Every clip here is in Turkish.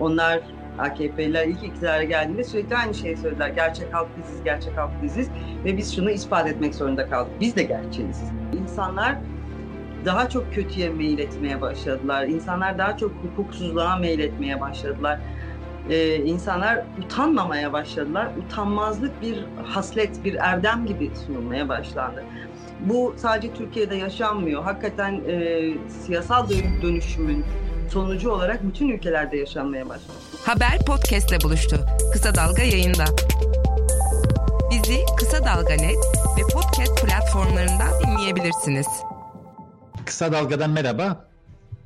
Onlar AKP'liler ilk iktidara geldiğinde sürekli aynı şeyi söylediler. Gerçek halk biziz, gerçek halk biziz ve biz şunu ispat etmek zorunda kaldık. Biz de gerçeğiz. İnsanlar daha çok kötüye meyil etmeye başladılar. İnsanlar daha çok hukuksuzluğa meyil etmeye başladılar. Ee, insanlar utanmamaya başladılar. Utanmazlık bir haslet, bir erdem gibi sunulmaya başlandı. Bu sadece Türkiye'de yaşanmıyor. Hakikaten e, siyasal dönüşümün sonucu olarak bütün ülkelerde yaşanmaya başladı. Haber podcastle buluştu. Kısa Dalga yayında. Bizi Kısa Dalga Net ve podcast platformlarından dinleyebilirsiniz. Kısa Dalga'dan merhaba.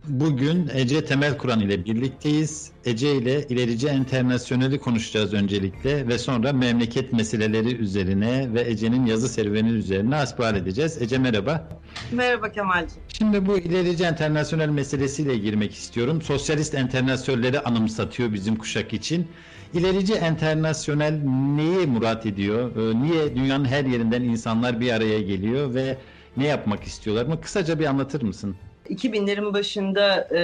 Bugün Ece Temel Kur'an ile birlikteyiz. Ece ile ilerici enternasyoneli konuşacağız öncelikle ve sonra memleket meseleleri üzerine ve Ece'nin yazı serüveni üzerine asbihal edeceğiz. Ece merhaba. Merhaba Kemal'ciğim. Şimdi bu ilerici enternasyonel meselesiyle girmek istiyorum. Sosyalist enternasyonelleri anımsatıyor bizim kuşak için. İlerici enternasyonel neyi murat ediyor? Ee, niye dünyanın her yerinden insanlar bir araya geliyor ve ne yapmak istiyorlar mı? Kısaca bir anlatır mısın? 2000'lerin başında e,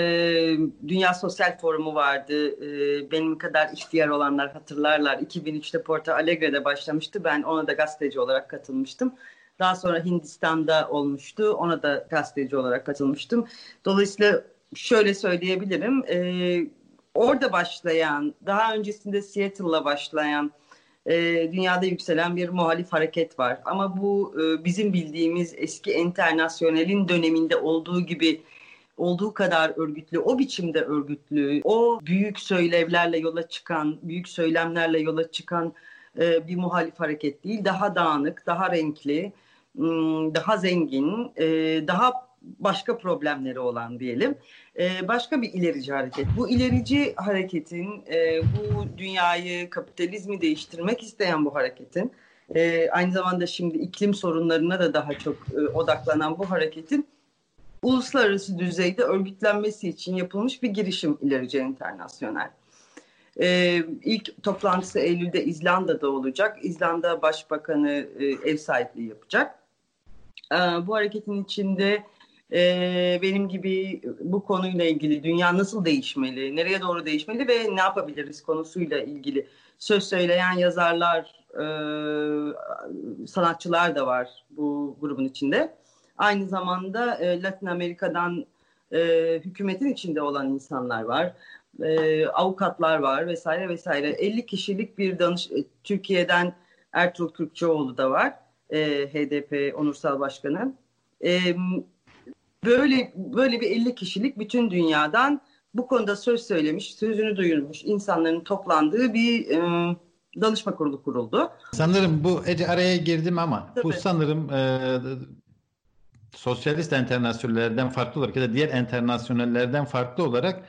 Dünya Sosyal Forumu vardı. E, benim kadar ihtiyar olanlar hatırlarlar. 2003'te Porto Alegre'de başlamıştı. Ben ona da gazeteci olarak katılmıştım. Daha sonra Hindistan'da olmuştu. Ona da gazeteci olarak katılmıştım. Dolayısıyla şöyle söyleyebilirim. E, orada başlayan, daha öncesinde Seattle'la başlayan e, dünyada yükselen bir muhalif hareket var. Ama bu e, bizim bildiğimiz eski internasyonelin döneminde olduğu gibi olduğu kadar örgütlü, o biçimde örgütlü, o büyük söylevlerle yola çıkan, büyük söylemlerle yola çıkan e, bir muhalif hareket değil. Daha dağınık, daha renkli, daha zengin, e, daha başka problemleri olan diyelim. E, başka bir ilerici hareket. Bu ilerici hareketin, e, bu dünyayı, kapitalizmi değiştirmek isteyen bu hareketin, e, aynı zamanda şimdi iklim sorunlarına da daha çok e, odaklanan bu hareketin uluslararası düzeyde örgütlenmesi için yapılmış bir girişim ilerici internasyonel. Ee, ilk toplantısı Eylül'de İzlanda'da olacak. İzlanda Başbakanı e, ev sahipliği yapacak. Ee, bu hareketin içinde e, benim gibi bu konuyla ilgili dünya nasıl değişmeli, nereye doğru değişmeli ve ne yapabiliriz konusuyla ilgili söz söyleyen yazarlar, e, sanatçılar da var bu grubun içinde. Aynı zamanda e, Latin Amerika'dan e, hükümetin içinde olan insanlar var. E, avukatlar var vesaire vesaire. 50 kişilik bir danış Türkiye'den Ertuğrul Türkçeoğlu da var. E, HDP Onursal Başkanı. E, böyle böyle bir 50 kişilik bütün dünyadan bu konuda söz söylemiş, sözünü duyurmuş insanların toplandığı bir e, danışma kurulu kuruldu. Sanırım bu Ece araya girdim ama Tabii. bu sanırım e, sosyalist enternasyonellerden farklı olarak ya da diğer enternasyonellerden farklı olarak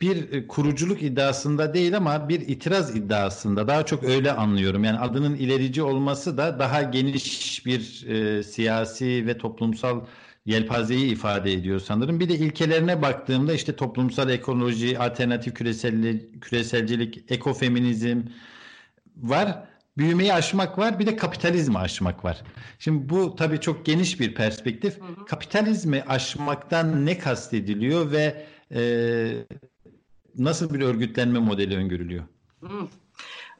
bir e, kuruculuk iddiasında değil ama bir itiraz iddiasında daha çok öyle anlıyorum. Yani adının ilerici olması da daha geniş bir e, siyasi ve toplumsal yelpazeyi ifade ediyor sanırım. Bir de ilkelerine baktığımda işte toplumsal ekoloji, alternatif küresellik, küreselcilik, ekofeminizm var. Büyümeyi aşmak var, bir de kapitalizmi aşmak var. Şimdi bu tabii çok geniş bir perspektif. Hı hı. Kapitalizmi aşmaktan ne kastediliyor ve e, nasıl bir örgütlenme modeli öngörülüyor?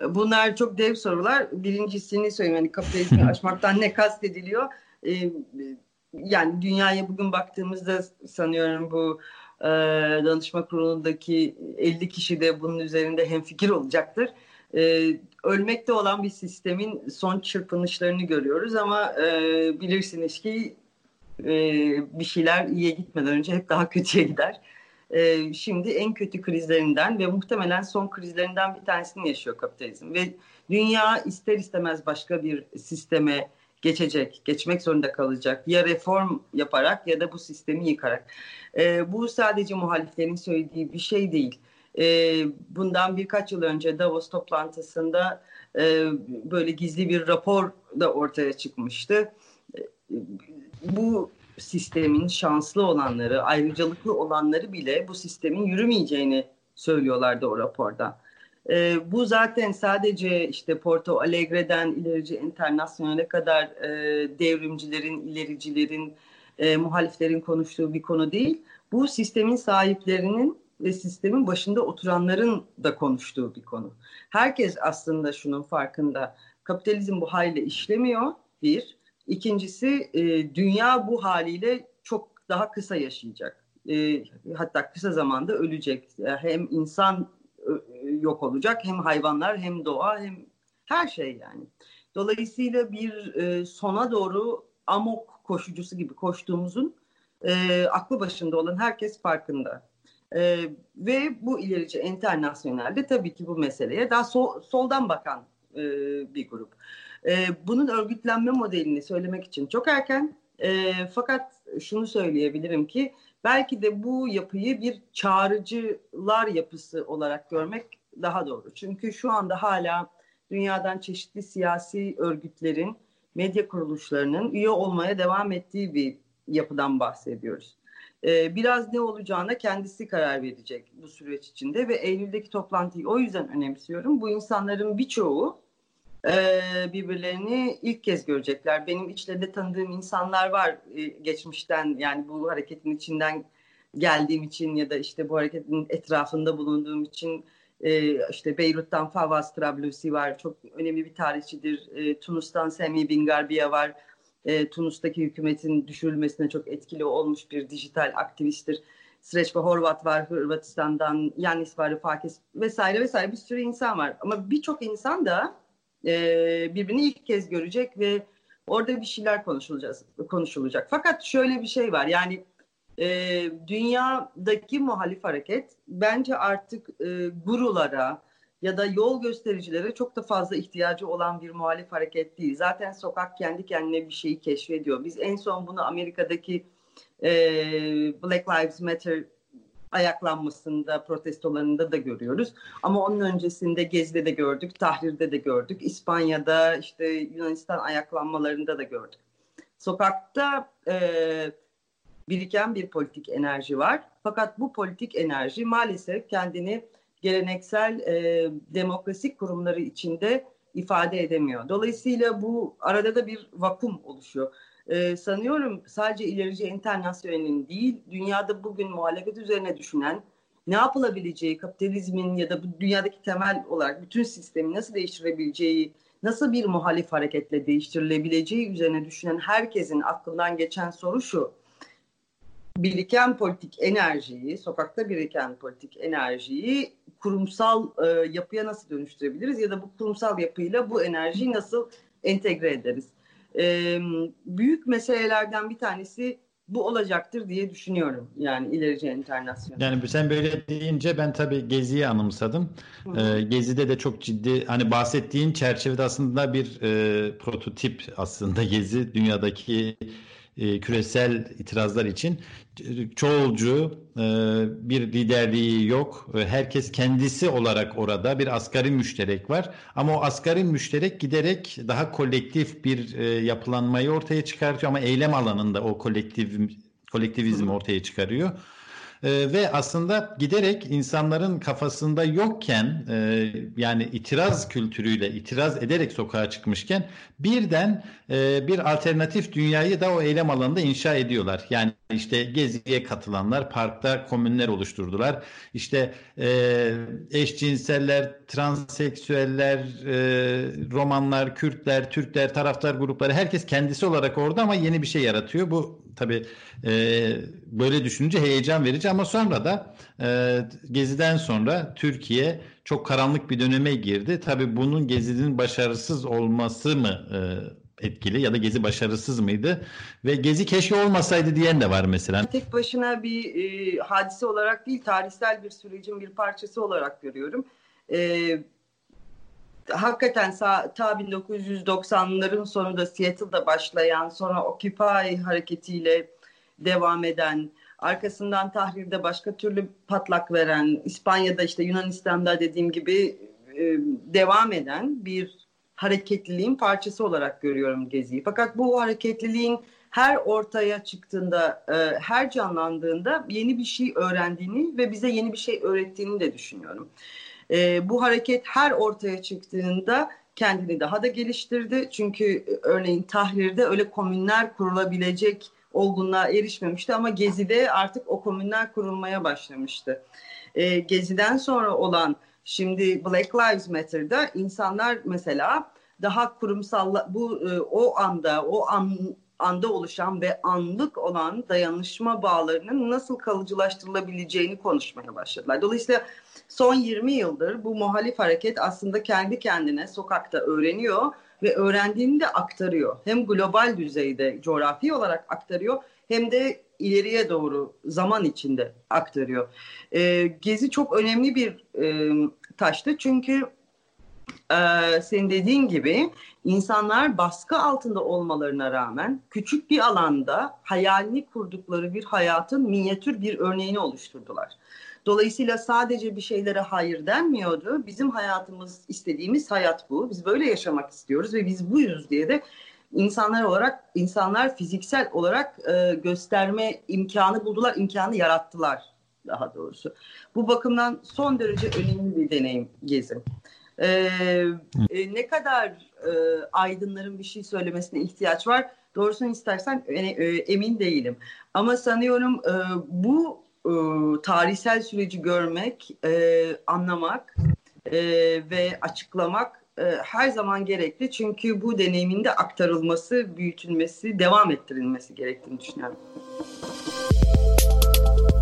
Bunlar çok dev sorular. Birincisini söyleyeyim. Yani kapitalizmi aşmaktan ne kastediliyor? Ee, yani dünyaya bugün baktığımızda sanıyorum bu e, danışma kurulundaki 50 kişi de bunun üzerinde hemfikir olacaktır. E, ölmekte olan bir sistemin son çırpınışlarını görüyoruz ama e, bilirsiniz ki e, bir şeyler iyiye gitmeden önce hep daha kötüye gider. E, şimdi en kötü krizlerinden ve muhtemelen son krizlerinden bir tanesini yaşıyor kapitalizm ve dünya ister istemez başka bir sisteme geçecek, geçmek zorunda kalacak. Ya reform yaparak ya da bu sistemi yıkarak. E, bu sadece muhaliflerin söylediği bir şey değil. E, bundan birkaç yıl önce Davos toplantısında e, böyle gizli bir rapor da ortaya çıkmıştı. E, bu sistemin şanslı olanları, ayrıcalıklı olanları bile bu sistemin yürümeyeceğini söylüyorlardı o raporda. E, bu zaten sadece işte Porto Alegre'den ilerici internasyonale kadar e, devrimcilerin, ilericilerin, e, muhaliflerin konuştuğu bir konu değil. Bu sistemin sahiplerinin ve sistemin başında oturanların da konuştuğu bir konu. Herkes aslında şunun farkında. Kapitalizm bu haliyle işlemiyor bir. İkincisi e, dünya bu haliyle çok daha kısa yaşayacak. E, hatta kısa zamanda ölecek. Hem insan yok olacak hem hayvanlar hem doğa hem her şey yani. Dolayısıyla bir e, sona doğru amok koşucusu gibi koştuğumuzun e, aklı başında olan herkes farkında. E, ve bu ilerici internasyonelde tabii ki bu meseleye daha so, soldan bakan e, bir grup. E, bunun örgütlenme modelini söylemek için çok erken. E, fakat şunu söyleyebilirim ki belki de bu yapıyı bir çağrıcılar yapısı olarak görmek daha doğru. Çünkü şu anda hala dünyadan çeşitli siyasi örgütlerin, medya kuruluşlarının üye olmaya devam ettiği bir yapıdan bahsediyoruz. Ee, biraz ne olacağına kendisi karar verecek bu süreç içinde ve Eylül'deki toplantıyı o yüzden önemsiyorum. Bu insanların birçoğu birbirlerini ilk kez görecekler. Benim içlerinde tanıdığım insanlar var geçmişten yani bu hareketin içinden geldiğim için ya da işte bu hareketin etrafında bulunduğum için işte Beyrut'tan Fawaz Trablusi var. Çok önemli bir tarihçidir. Tunus'tan Semi Bingarbiye var. Tunus'taki hükümetin düşürülmesine çok etkili olmuş bir dijital aktivisttir. Sreçko Horvat var Hırvatistan'dan, Yanis Varoufakis vesaire vesaire bir sürü insan var. Ama birçok insan da e, birbirini ilk kez görecek ve orada bir şeyler konuşulacak. konuşulacak. Fakat şöyle bir şey var yani e, dünyadaki muhalif hareket bence artık e, gurulara ya da yol göstericilere çok da fazla ihtiyacı olan bir muhalif hareket değil. Zaten sokak kendi kendine bir şeyi keşfediyor. Biz en son bunu Amerika'daki e, Black Lives Matter ayaklanmasında, protestolarında da görüyoruz. Ama onun öncesinde Gezi'de de gördük, Tahrir'de de gördük, İspanya'da, işte Yunanistan ayaklanmalarında da gördük. Sokakta e, biriken bir politik enerji var. Fakat bu politik enerji maalesef kendini geleneksel e, demokrasi kurumları içinde ifade edemiyor. Dolayısıyla bu arada da bir vakum oluşuyor. Ee, sanıyorum sadece ilerici internasyonelin değil, dünyada bugün muhalefet üzerine düşünen, ne yapılabileceği, kapitalizmin ya da bu dünyadaki temel olarak bütün sistemi nasıl değiştirebileceği, nasıl bir muhalif hareketle değiştirilebileceği üzerine düşünen herkesin aklından geçen soru şu biriken politik enerjiyi, sokakta biriken politik enerjiyi kurumsal e, yapıya nasıl dönüştürebiliriz ya da bu kurumsal yapıyla bu enerjiyi nasıl entegre ederiz? E, büyük meselelerden bir tanesi bu olacaktır diye düşünüyorum. Yani ilerici internasyon. Yani sen böyle deyince ben tabii Gezi'yi anımsadım. Ee, Gezi'de de çok ciddi hani bahsettiğin çerçevede aslında bir e, prototip aslında Gezi dünyadaki e, küresel itirazlar için çoğulcu e, bir liderliği yok. E, herkes kendisi olarak orada bir asgari müşterek var. Ama o asgari müşterek giderek daha kolektif bir yapılanmayı ortaya çıkartıyor ama eylem alanında o kolektif kolektivizm ortaya çıkarıyor. E, ve aslında giderek insanların kafasında yokken e, yani itiraz kültürüyle itiraz ederek sokağa çıkmışken birden e, bir alternatif dünyayı da o eylem alanında inşa ediyorlar. Yani işte geziye katılanlar parkta komünler oluşturdular. İşte e, eşcinseller, transseksüeller, e, romanlar, Kürtler, Türkler, taraftar grupları herkes kendisi olarak orada ama yeni bir şey yaratıyor. Bu tabii e, böyle düşününce heyecan verici ama sonra da e, Gezi'den sonra Türkiye çok karanlık bir döneme girdi. Tabii bunun Gezi'nin başarısız olması mı e, etkili ya da Gezi başarısız mıydı? Ve Gezi keşke olmasaydı diyen de var mesela. Tek başına bir e, hadise olarak değil, tarihsel bir sürecin bir parçası olarak görüyorum. E, hakikaten ta 1990'ların sonunda Seattle'da başlayan, sonra Occupy hareketiyle devam eden, arkasından Tahrir'de başka türlü patlak veren, İspanya'da işte Yunanistan'da dediğim gibi e, devam eden bir hareketliliğin parçası olarak görüyorum Gezi'yi. Fakat bu hareketliliğin her ortaya çıktığında, e, her canlandığında yeni bir şey öğrendiğini ve bize yeni bir şey öğrettiğini de düşünüyorum. E, bu hareket her ortaya çıktığında kendini daha da geliştirdi. Çünkü e, örneğin Tahrir'de öyle komünler kurulabilecek olgunluğa erişmemişti ama Gezi'de artık o komünler kurulmaya başlamıştı. E, Gezi'den sonra olan şimdi Black Lives Matter'da insanlar mesela daha kurumsal bu e, o anda o an anda oluşan ve anlık olan dayanışma bağlarının nasıl kalıcılaştırılabileceğini konuşmaya başladılar. Dolayısıyla son 20 yıldır bu muhalif hareket aslında kendi kendine sokakta öğreniyor ve öğrendiğini de aktarıyor. Hem global düzeyde coğrafi olarak aktarıyor hem de ileriye doğru zaman içinde aktarıyor. E, Gezi çok önemli bir e, taştı çünkü e, senin dediğin gibi insanlar baskı altında olmalarına rağmen küçük bir alanda hayalini kurdukları bir hayatın minyatür bir örneğini oluşturdular. Dolayısıyla sadece bir şeylere hayır denmiyordu. Bizim hayatımız, istediğimiz hayat bu. Biz böyle yaşamak istiyoruz ve biz buyuz diye de insanlar olarak, insanlar fiziksel olarak e, gösterme imkanı buldular, imkanı yarattılar daha doğrusu. Bu bakımdan son derece önemli bir deneyim Gezi. Ee, e, ne kadar e, aydınların bir şey söylemesine ihtiyaç var? Doğrusunu istersen e, e, emin değilim. Ama sanıyorum e, bu e, tarihsel süreci görmek, e, anlamak e, ve açıklamak e, her zaman gerekli. Çünkü bu deneyimin de aktarılması, büyütülmesi, devam ettirilmesi gerektiğini düşünüyorum.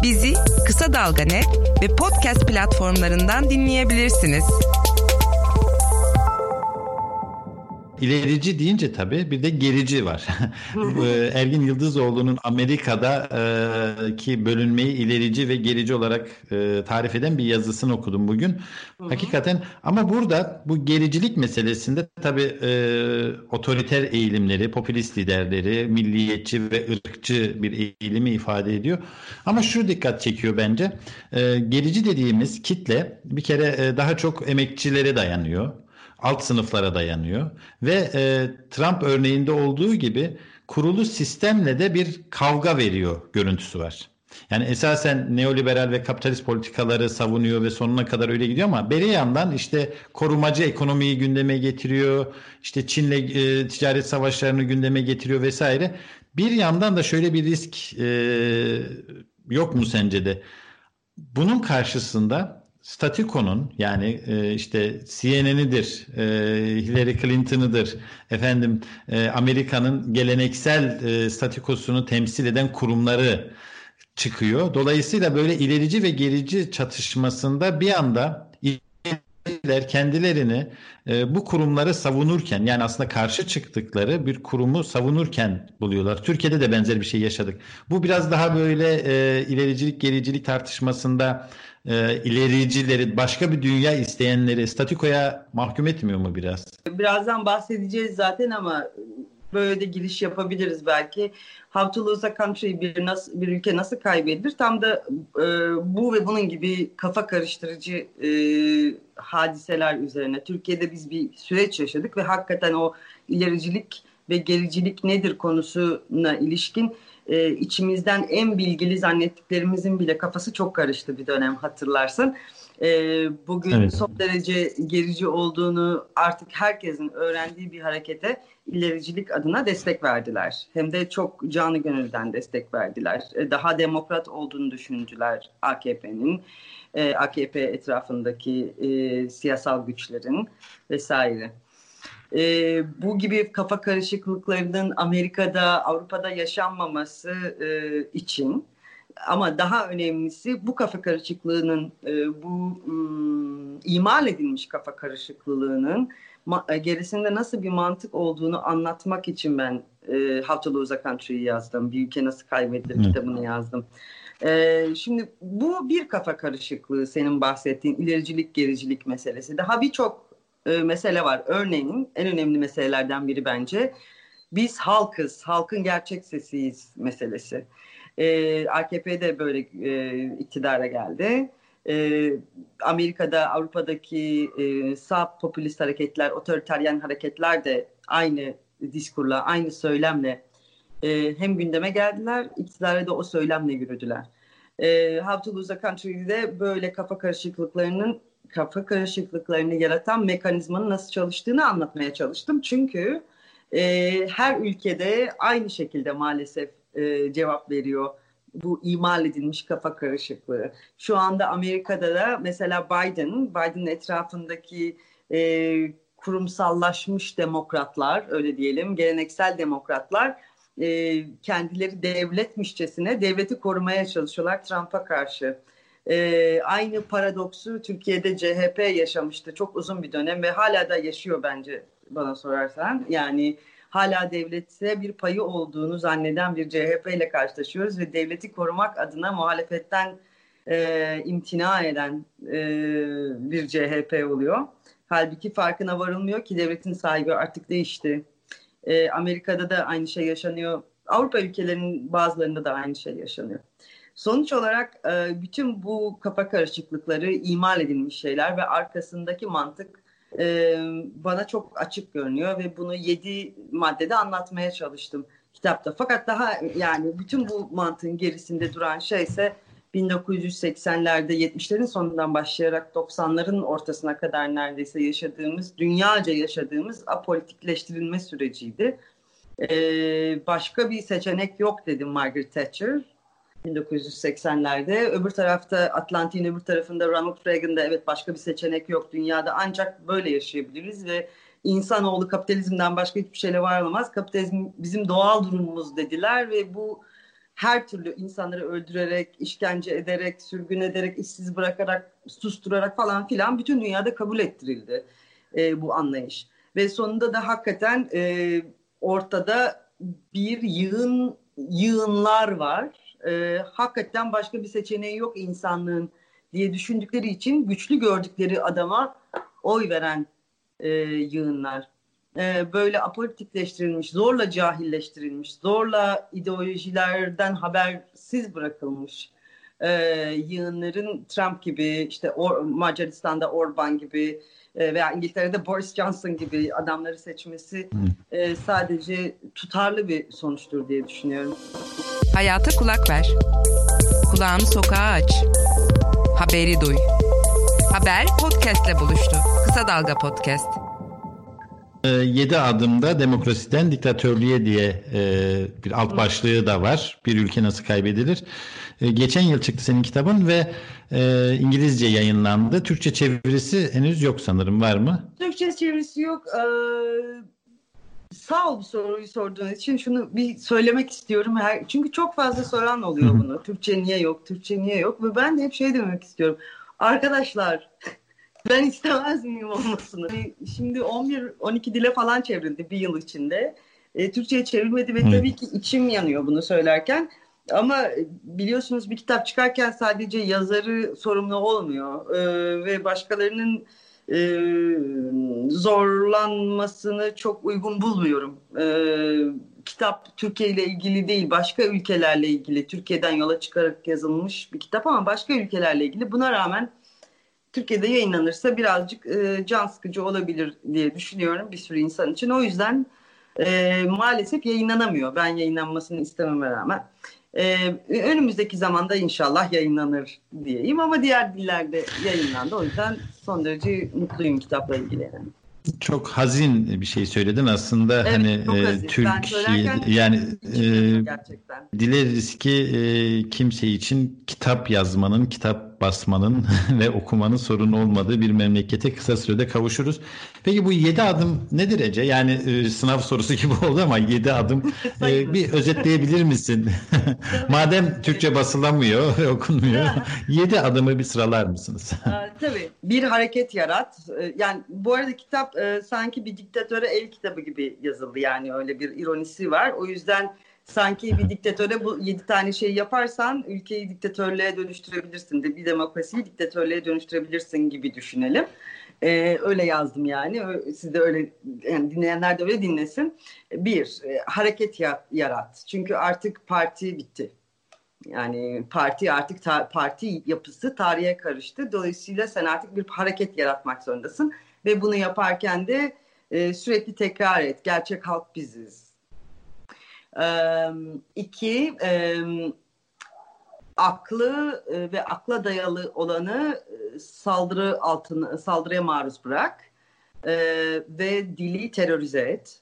Bizi Kısa Dalga Net ve podcast platformlarından dinleyebilirsiniz. İlerici deyince tabii bir de gerici var. Ergin Yıldızoğlu'nun Amerika'da e, ki bölünmeyi ilerici ve gerici olarak e, tarif eden bir yazısını okudum bugün. Hakikaten ama burada bu gericilik meselesinde tabii e, otoriter eğilimleri, popülist liderleri, milliyetçi ve ırkçı bir eğilimi ifade ediyor. Ama şu dikkat çekiyor bence. E, gerici dediğimiz kitle bir kere e, daha çok emekçilere dayanıyor alt sınıflara dayanıyor ve e, Trump örneğinde olduğu gibi kurulu sistemle de bir kavga veriyor görüntüsü var. Yani esasen neoliberal ve kapitalist politikaları savunuyor ve sonuna kadar öyle gidiyor ama beri yandan işte korumacı ekonomiyi gündeme getiriyor. işte Çin'le e, ticaret savaşlarını gündeme getiriyor vesaire. Bir yandan da şöyle bir risk e, yok mu sence de? Bunun karşısında statükonun yani e, işte CNN'idir, e, Hillary Clinton'ıdır, efendim e, Amerika'nın geleneksel e, statükosunu temsil eden kurumları çıkıyor. Dolayısıyla böyle ilerici ve gerici çatışmasında bir anda kendilerini e, bu kurumları savunurken yani aslında karşı çıktıkları bir kurumu savunurken buluyorlar. Türkiye'de de benzer bir şey yaşadık. Bu biraz daha böyle e, ilericilik gericilik tartışmasında e, ilericileri, başka bir dünya isteyenleri statikoya mahkum etmiyor mu biraz? Birazdan bahsedeceğiz zaten ama böyle de giriş yapabiliriz belki. How to lose a country bir, nasıl, bir ülke nasıl kaybedilir? Tam da e, bu ve bunun gibi kafa karıştırıcı e, hadiseler üzerine. Türkiye'de biz bir süreç yaşadık ve hakikaten o ilericilik ve gericilik nedir konusuna ilişkin e, içimizden en bilgili zannettiklerimizin bile kafası çok karıştı bir dönem hatırlarsın. E, bugün evet. son derece gerici olduğunu artık herkesin öğrendiği bir harekete ilericilik adına destek verdiler. Hem de çok canı gönülden destek verdiler. E, daha demokrat olduğunu düşündüler AKP'nin, e, AKP etrafındaki e, siyasal güçlerin vesaire e, bu gibi kafa karışıklıklarının Amerika'da, Avrupa'da yaşanmaması e, için ama daha önemlisi bu kafa karışıklığının, e, bu um, imal edilmiş kafa karışıklığının ma- gerisinde nasıl bir mantık olduğunu anlatmak için ben e, How to Lose a Country'yi yazdım. Bir ülke nasıl kaybedilir kitabını yazdım. Ee, şimdi bu bir kafa karışıklığı senin bahsettiğin ilericilik gericilik meselesi. Daha birçok e, mesele var. Örneğin en önemli meselelerden biri bence biz halkız, halkın gerçek sesiyiz meselesi. E, AKP de böyle e, iktidara geldi. E, Amerika'da, Avrupa'daki e, sağ popülist hareketler, otoriteryen hareketler de aynı diskurla, aynı söylemle e, hem gündeme geldiler, iktidara da o söylemle yürüdüler. E, How to Lose a Country'de böyle kafa karışıklıklarının kafa karışıklıklarını yaratan mekanizmanın nasıl çalıştığını anlatmaya çalıştım. Çünkü e, her ülkede aynı şekilde maalesef e, cevap veriyor bu imal edilmiş kafa karışıklığı. Şu anda Amerika'da da mesela Biden, Biden'ın etrafındaki e, kurumsallaşmış demokratlar, öyle diyelim, geleneksel demokratlar e, kendileri devletmişçesine devleti korumaya çalışıyorlar Trump'a karşı. E, aynı paradoksu Türkiye'de CHP yaşamıştı çok uzun bir dönem ve hala da yaşıyor bence bana sorarsan. Yani hala devlete bir payı olduğunu zanneden bir CHP ile karşılaşıyoruz ve devleti korumak adına muhalefetten e, imtina eden e, bir CHP oluyor. Halbuki farkına varılmıyor ki devletin sahibi artık değişti. E, Amerika'da da aynı şey yaşanıyor. Avrupa ülkelerinin bazılarında da aynı şey yaşanıyor. Sonuç olarak e, bütün bu kafa karışıklıkları imal edilmiş şeyler ve arkasındaki mantık e, bana çok açık görünüyor ve bunu yedi maddede anlatmaya çalıştım kitapta. Fakat daha yani bütün bu mantığın gerisinde duran şey ise 1980'lerde 70'lerin sonundan başlayarak 90'ların ortasına kadar neredeyse yaşadığımız, dünyaca yaşadığımız apolitikleştirilme süreciydi. Ee, başka bir seçenek yok dedi Margaret Thatcher 1980'lerde. Öbür tarafta Atlantik'in öbür tarafında Ronald Reagan'da evet başka bir seçenek yok dünyada ancak böyle yaşayabiliriz ve insanoğlu kapitalizmden başka hiçbir şeyle var olamaz. Kapitalizm bizim doğal durumumuz dediler ve bu her türlü insanları öldürerek, işkence ederek, sürgün ederek, işsiz bırakarak, susturarak falan filan bütün dünyada kabul ettirildi e, bu anlayış. Ve sonunda da hakikaten e, ortada bir yığın yığınlar var. E, hakikaten başka bir seçeneği yok insanlığın diye düşündükleri için güçlü gördükleri adama oy veren e, yığınlar. E, böyle apolitikleştirilmiş, zorla cahilleştirilmiş, zorla ideolojilerden habersiz bırakılmış e, yığınların Trump gibi, işte Or Macaristan'da Orban gibi e, veya İngiltere'de Boris Johnson gibi adamları seçmesi e, sadece tutarlı bir sonuçtur diye düşünüyorum. Hayata kulak ver. Kulağını sokağa aç. Haberi duy. Haber podcastle buluştu. Kısa Dalga Podcast. 7 ee, adımda demokrasiden diktatörlüğe diye e, bir alt başlığı da var. Bir ülke nasıl kaybedilir? E, geçen yıl çıktı senin kitabın ve e, İngilizce yayınlandı. Türkçe çevirisi henüz yok sanırım. Var mı? Türkçe çevirisi yok. Ee, sağ ol bu soruyu sorduğun için. Şunu bir söylemek istiyorum. Her, çünkü çok fazla soran oluyor bunu. Türkçe niye yok? Türkçe niye yok? Ve ben de hep şey demek istiyorum. Arkadaşlar ben istemez miyim olmasını? Hani şimdi 11-12 dile falan çevrildi bir yıl içinde. E, Türkçe'ye çevrilmedi ve tabii ki içim yanıyor bunu söylerken. Ama biliyorsunuz bir kitap çıkarken sadece yazarı sorumlu olmuyor e, ve başkalarının e, zorlanmasını çok uygun bulmuyorum. E, kitap Türkiye ile ilgili değil, başka ülkelerle ilgili. Türkiye'den yola çıkarak yazılmış bir kitap ama başka ülkelerle ilgili. Buna rağmen Türkiye'de yayınlanırsa birazcık e, can sıkıcı olabilir diye düşünüyorum bir sürü insan için. O yüzden e, maalesef yayınlanamıyor. Ben yayınlanmasını istememe rağmen. E, önümüzdeki zamanda inşallah yayınlanır diyeyim ama diğer dillerde yayınlandı. O yüzden son derece mutluyum kitapla ilgili. Yani. Çok hazin bir şey söyledin aslında evet, hani e, Türk yani e, dileriz ki e, kimse için kitap yazmanın, kitap basmanın ve okumanın sorun olmadığı bir memlekete kısa sürede kavuşuruz. Peki bu yedi adım nedir Ece? Yani e, sınav sorusu gibi oldu ama yedi adım e, bir özetleyebilir misin? Madem Türkçe basılamıyor ve okunmuyor, yedi adımı bir sıralar mısınız? Tabii. Bir hareket yarat. E, yani bu arada kitap e, sanki bir diktatöre el kitabı gibi yazıldı. Yani öyle bir ironisi var. O yüzden sanki bir diktatöre bu yedi tane şey yaparsan ülkeyi diktatörlüğe dönüştürebilirsin de bir demokrasiyi diktatörlüğe dönüştürebilirsin gibi düşünelim. Ee, öyle yazdım yani. Siz de öyle yani dinleyenler de öyle dinlesin. Bir, e, hareket ya, yarat. Çünkü artık parti bitti. Yani parti artık ta, parti yapısı tarihe karıştı. Dolayısıyla sen artık bir hareket yaratmak zorundasın. Ve bunu yaparken de e, sürekli tekrar et. Gerçek halk biziz. E, iki, e, aklı ve akla dayalı olanı saldırı altına saldırıya maruz bırak e, ve dili terörize et.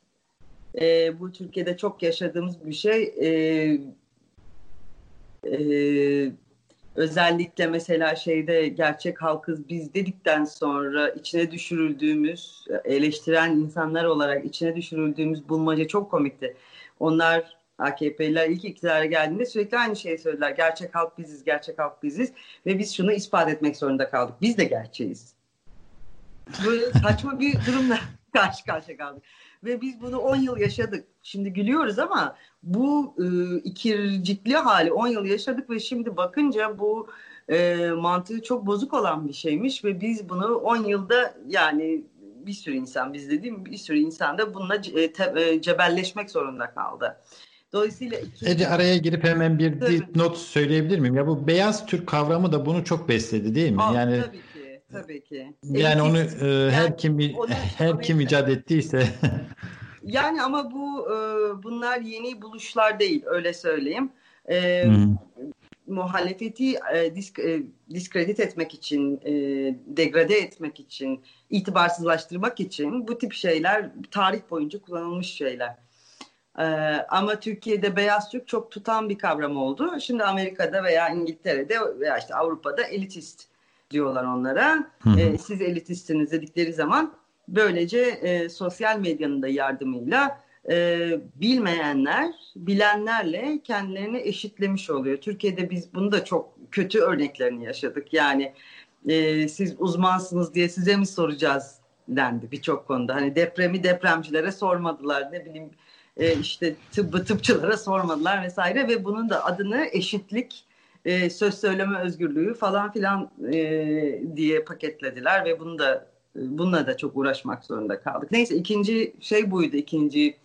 E, bu Türkiye'de çok yaşadığımız bir şey. E, e, özellikle mesela şeyde gerçek halkız biz dedikten sonra içine düşürüldüğümüz eleştiren insanlar olarak içine düşürüldüğümüz bulmaca çok komikti. Onlar AKP'liler ilk iktidara geldiğinde sürekli aynı şeyi söylediler. Gerçek halk biziz, gerçek halk biziz ve biz şunu ispat etmek zorunda kaldık. Biz de gerçeğiz. Böyle saçma bir durumla karşı karşıya kaldık. Ve biz bunu 10 yıl yaşadık. Şimdi gülüyoruz ama bu e, ikircikli hali 10 yıl yaşadık ve şimdi bakınca bu e, mantığı çok bozuk olan bir şeymiş ve biz bunu 10 yılda yani bir sürü insan biz dediğim bir sürü insan da bununla ce, te, e, cebelleşmek zorunda kaldı. Dolayısıyla iki... Ece araya girip hemen bir not söyleyebilir miyim? Ya bu beyaz Türk kavramı da bunu çok besledi değil mi? Aa, yani tabii ki, tabii ki. Yani Elitist, onu e, her kim onu, her kim icat ettiyse Yani ama bu e, bunlar yeni buluşlar değil öyle söyleyeyim. E, muhalefeti e, disk, e, diskredit etmek için, e, degrade etmek için, itibarsızlaştırmak için bu tip şeyler tarih boyunca kullanılmış şeyler. E, ama Türkiye'de beyaz Türk çok tutan bir kavram oldu. Şimdi Amerika'da veya İngiltere'de veya işte Avrupa'da elitist diyorlar onlara. Hı hı. E, siz elitistsiniz dedikleri zaman Böylece e, sosyal medyanın da yardımıyla e, bilmeyenler bilenlerle kendilerini eşitlemiş oluyor. Türkiye'de biz bunu da çok kötü örneklerini yaşadık. Yani e, siz uzmansınız diye size mi soracağız dendi birçok konuda. Hani depremi depremcilere sormadılar ne bileyim e, işte tıbbı tıpçılara sormadılar vesaire ve bunun da adını eşitlik e, söz söyleme özgürlüğü falan filan e, diye paketlediler ve bunu da bununla da çok uğraşmak zorunda kaldık. Neyse ikinci şey buydu ikinci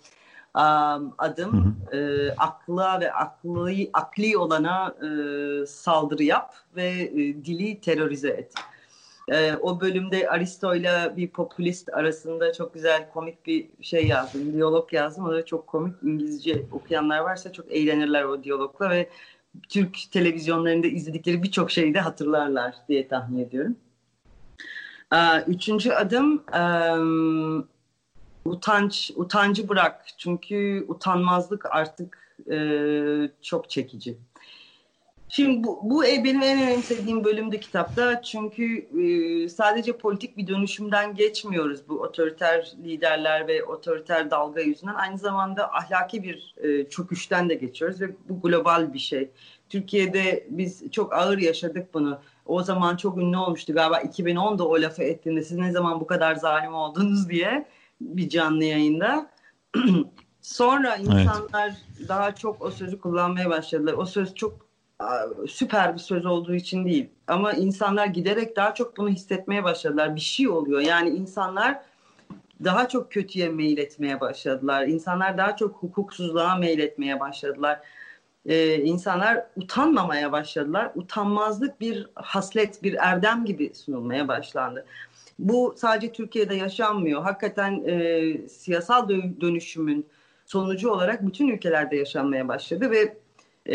um, adım hı hı. E, akla ve aklı akli olana e, saldırı yap ve e, dili terörize et. E, o bölümde Aristo ile bir popülist arasında çok güzel komik bir şey yazdım. Diyalog yazdım. O da çok komik. İngilizce okuyanlar varsa çok eğlenirler o diyalogla ve Türk televizyonlarında izledikleri birçok şeyi de hatırlarlar diye tahmin ediyorum. Ee, üçüncü adım utanç, utancı bırak. Çünkü utanmazlık artık e, çok çekici. Şimdi bu, bu benim en önemsediğim bölümde kitapta çünkü e, sadece politik bir dönüşümden geçmiyoruz bu otoriter liderler ve otoriter dalga yüzünden aynı zamanda ahlaki bir e, çöküşten de geçiyoruz ve bu global bir şey. Türkiye'de biz çok ağır yaşadık bunu. O zaman çok ünlü olmuştu galiba 2010'da o lafı ettiğinde siz ne zaman bu kadar zalim oldunuz diye bir canlı yayında. Sonra insanlar evet. daha çok o sözü kullanmaya başladılar. O söz çok süper bir söz olduğu için değil. Ama insanlar giderek daha çok bunu hissetmeye başladılar. Bir şey oluyor. Yani insanlar daha çok kötüye meyil etmeye başladılar. İnsanlar daha çok hukuksuzluğa meyil etmeye başladılar e, insanlar utanmamaya başladılar. Utanmazlık bir haslet, bir erdem gibi sunulmaya başlandı. Bu sadece Türkiye'de yaşanmıyor. Hakikaten e, siyasal dönüşümün sonucu olarak bütün ülkelerde yaşanmaya başladı ve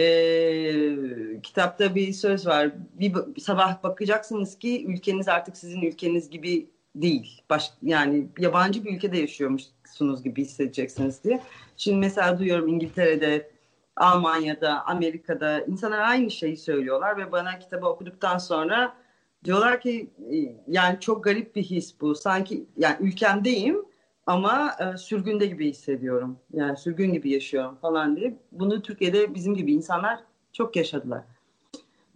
e, kitapta bir söz var. Bir sabah bakacaksınız ki ülkeniz artık sizin ülkeniz gibi değil. Baş, yani yabancı bir ülkede yaşıyormuşsunuz gibi hissedeceksiniz diye. Şimdi mesela duyuyorum İngiltere'de Almanya'da, Amerika'da insanlar aynı şeyi söylüyorlar ve bana kitabı okuduktan sonra diyorlar ki e, yani çok garip bir his bu. Sanki yani ülkemdeyim ama e, sürgünde gibi hissediyorum. Yani sürgün gibi yaşıyorum falan diye. Bunu Türkiye'de bizim gibi insanlar çok yaşadılar.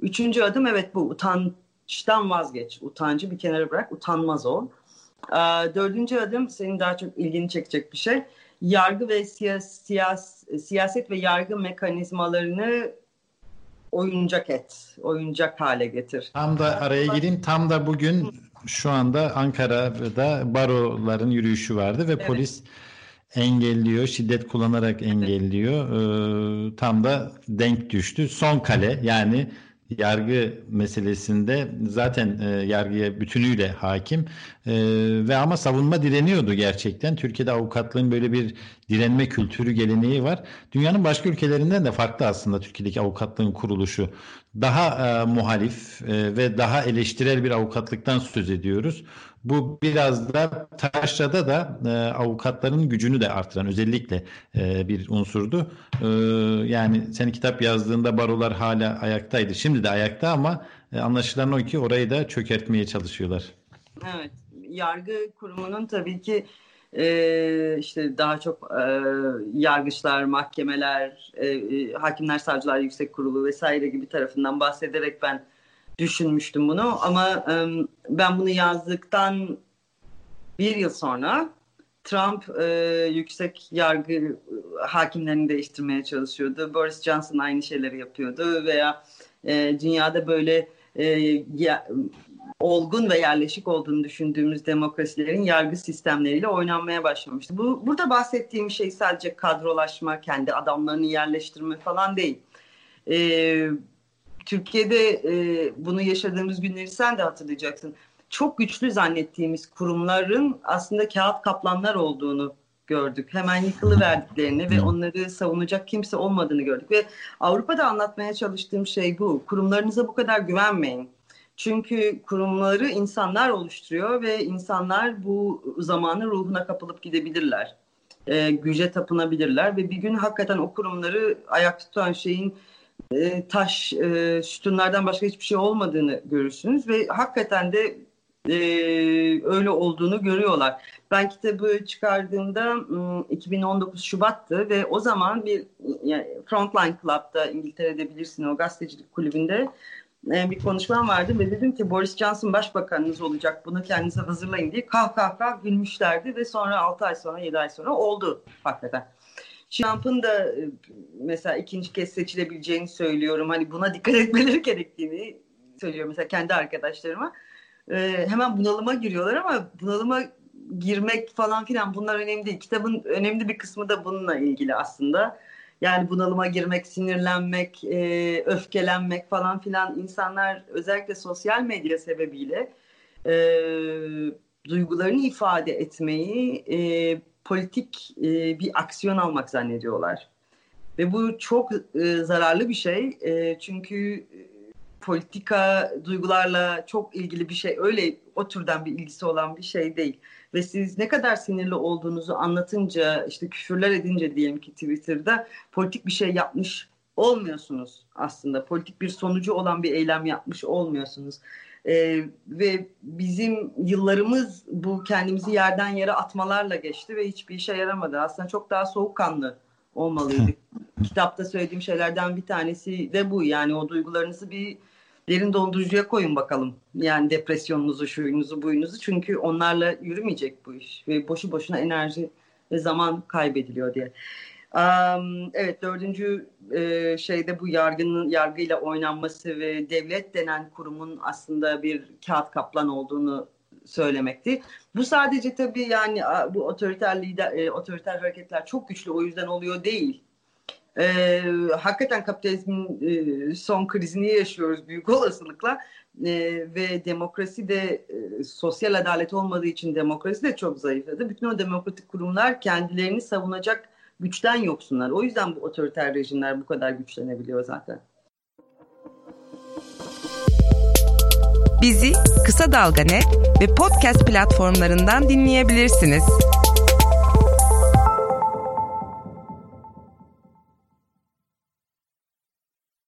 Üçüncü adım evet bu utançtan vazgeç. Utancı bir kenara bırak, utanmaz ol. E, dördüncü adım senin daha çok ilgini çekecek bir şey yargı ve siyas, siyas, siyaset ve yargı mekanizmalarını oyuncak et, oyuncak hale getir. Tam da araya gireyim. Tam da bugün şu anda Ankara'da baroların yürüyüşü vardı ve evet. polis engelliyor, şiddet kullanarak engelliyor. Ee, tam da denk düştü. Son kale yani yargı meselesinde zaten e, yargıya bütünüyle hakim e, ve ama savunma direniyordu gerçekten. Türkiye'de avukatlığın böyle bir direnme kültürü geleneği var. Dünyanın başka ülkelerinden de farklı aslında Türkiye'deki avukatlığın kuruluşu. Daha e, muhalif e, ve daha eleştirel bir avukatlıktan söz ediyoruz. Bu biraz da taşrada da e, avukatların gücünü de artıran özellikle e, bir unsurdu. E, yani sen kitap yazdığında barolar hala ayaktaydı. Şimdi de ayakta ama e, anlaşılan o ki orayı da çökertmeye çalışıyorlar. Evet. Yargı kurumunun tabii ki e, işte daha çok e, yargıçlar, mahkemeler, e, e, hakimler, savcılar, yüksek kurulu vesaire gibi tarafından bahsederek ben düşünmüştüm bunu. Ama e, ben bunu yazdıktan bir yıl sonra Trump e, yüksek yargı hakimlerini değiştirmeye çalışıyordu. Boris Johnson aynı şeyleri yapıyordu veya e, dünyada böyle e, ya, olgun ve yerleşik olduğunu düşündüğümüz demokrasilerin yargı sistemleriyle oynanmaya başlamıştı. Bu burada bahsettiğim şey sadece kadrolaşma, kendi adamlarını yerleştirme falan değil. Ee, Türkiye'de e, bunu yaşadığımız günleri sen de hatırlayacaksın. Çok güçlü zannettiğimiz kurumların aslında kağıt kaplanlar olduğunu gördük. Hemen yıkılıverdiklerini ve onları savunacak kimse olmadığını gördük. Ve Avrupa'da anlatmaya çalıştığım şey bu. Kurumlarınıza bu kadar güvenmeyin çünkü kurumları insanlar oluşturuyor ve insanlar bu zamanı ruhuna kapılıp gidebilirler. E, güce tapınabilirler ve bir gün hakikaten o kurumları ayak tutan şeyin e, taş, e, sütunlardan başka hiçbir şey olmadığını görürsünüz ve hakikaten de e, öyle olduğunu görüyorlar. Ben kitabı çıkardığımda 2019 Şubat'tı ve o zaman bir yani Frontline Club'da İngiltere'de bilirsin o gazetecilik kulübünde e, bir konuşmam vardı ve dedim ki Boris Johnson başbakanınız olacak bunu kendinize hazırlayın diye kah kah kah gülmüşlerdi ve sonra 6 ay sonra 7 ay sonra oldu hakikaten. Trump'ın da e, mesela ikinci kez seçilebileceğini söylüyorum. Hani buna dikkat etmeleri gerektiğini söylüyorum mesela kendi arkadaşlarıma. Ee, hemen bunalıma giriyorlar ama bunalıma girmek falan filan bunlar önemli değil. Kitabın önemli bir kısmı da bununla ilgili aslında. Yani bunalıma girmek, sinirlenmek, e, öfkelenmek falan filan insanlar özellikle sosyal medya sebebiyle e, duygularını ifade etmeyi e, politik e, bir aksiyon almak zannediyorlar. Ve bu çok e, zararlı bir şey. E, çünkü politika duygularla çok ilgili bir şey. Öyle o türden bir ilgisi olan bir şey değil. Ve siz ne kadar sinirli olduğunuzu anlatınca, işte küfürler edince diyelim ki Twitter'da politik bir şey yapmış olmuyorsunuz aslında. Politik bir sonucu olan bir eylem yapmış olmuyorsunuz. Ee, ve bizim yıllarımız bu kendimizi yerden yere atmalarla geçti ve hiçbir işe yaramadı. Aslında çok daha soğukkanlı olmalıydık. Kitapta söylediğim şeylerden bir tanesi de bu. Yani o duygularınızı bir derin dondurucuya koyun bakalım. Yani depresyonunuzu, şuyunuzu, buyunuzu. Çünkü onlarla yürümeyecek bu iş. Ve boşu boşuna enerji ve zaman kaybediliyor diye. Um, evet dördüncü e, şeyde bu yargının yargıyla oynanması ve devlet denen kurumun aslında bir kağıt kaplan olduğunu söylemekti. Bu sadece tabii yani bu otoriter lider, e, otoriter hareketler çok güçlü o yüzden oluyor değil. E, hakikaten kapitalizmin e, son krizini yaşıyoruz büyük olasılıkla e, ve demokrasi de e, sosyal adalet olmadığı için demokrasi de çok zayıfladı. Bütün o demokratik kurumlar kendilerini savunacak güçten yoksunlar. O yüzden bu otoriter rejimler bu kadar güçlenebiliyor zaten. Bizi Kısa Dalga ve podcast platformlarından dinleyebilirsiniz.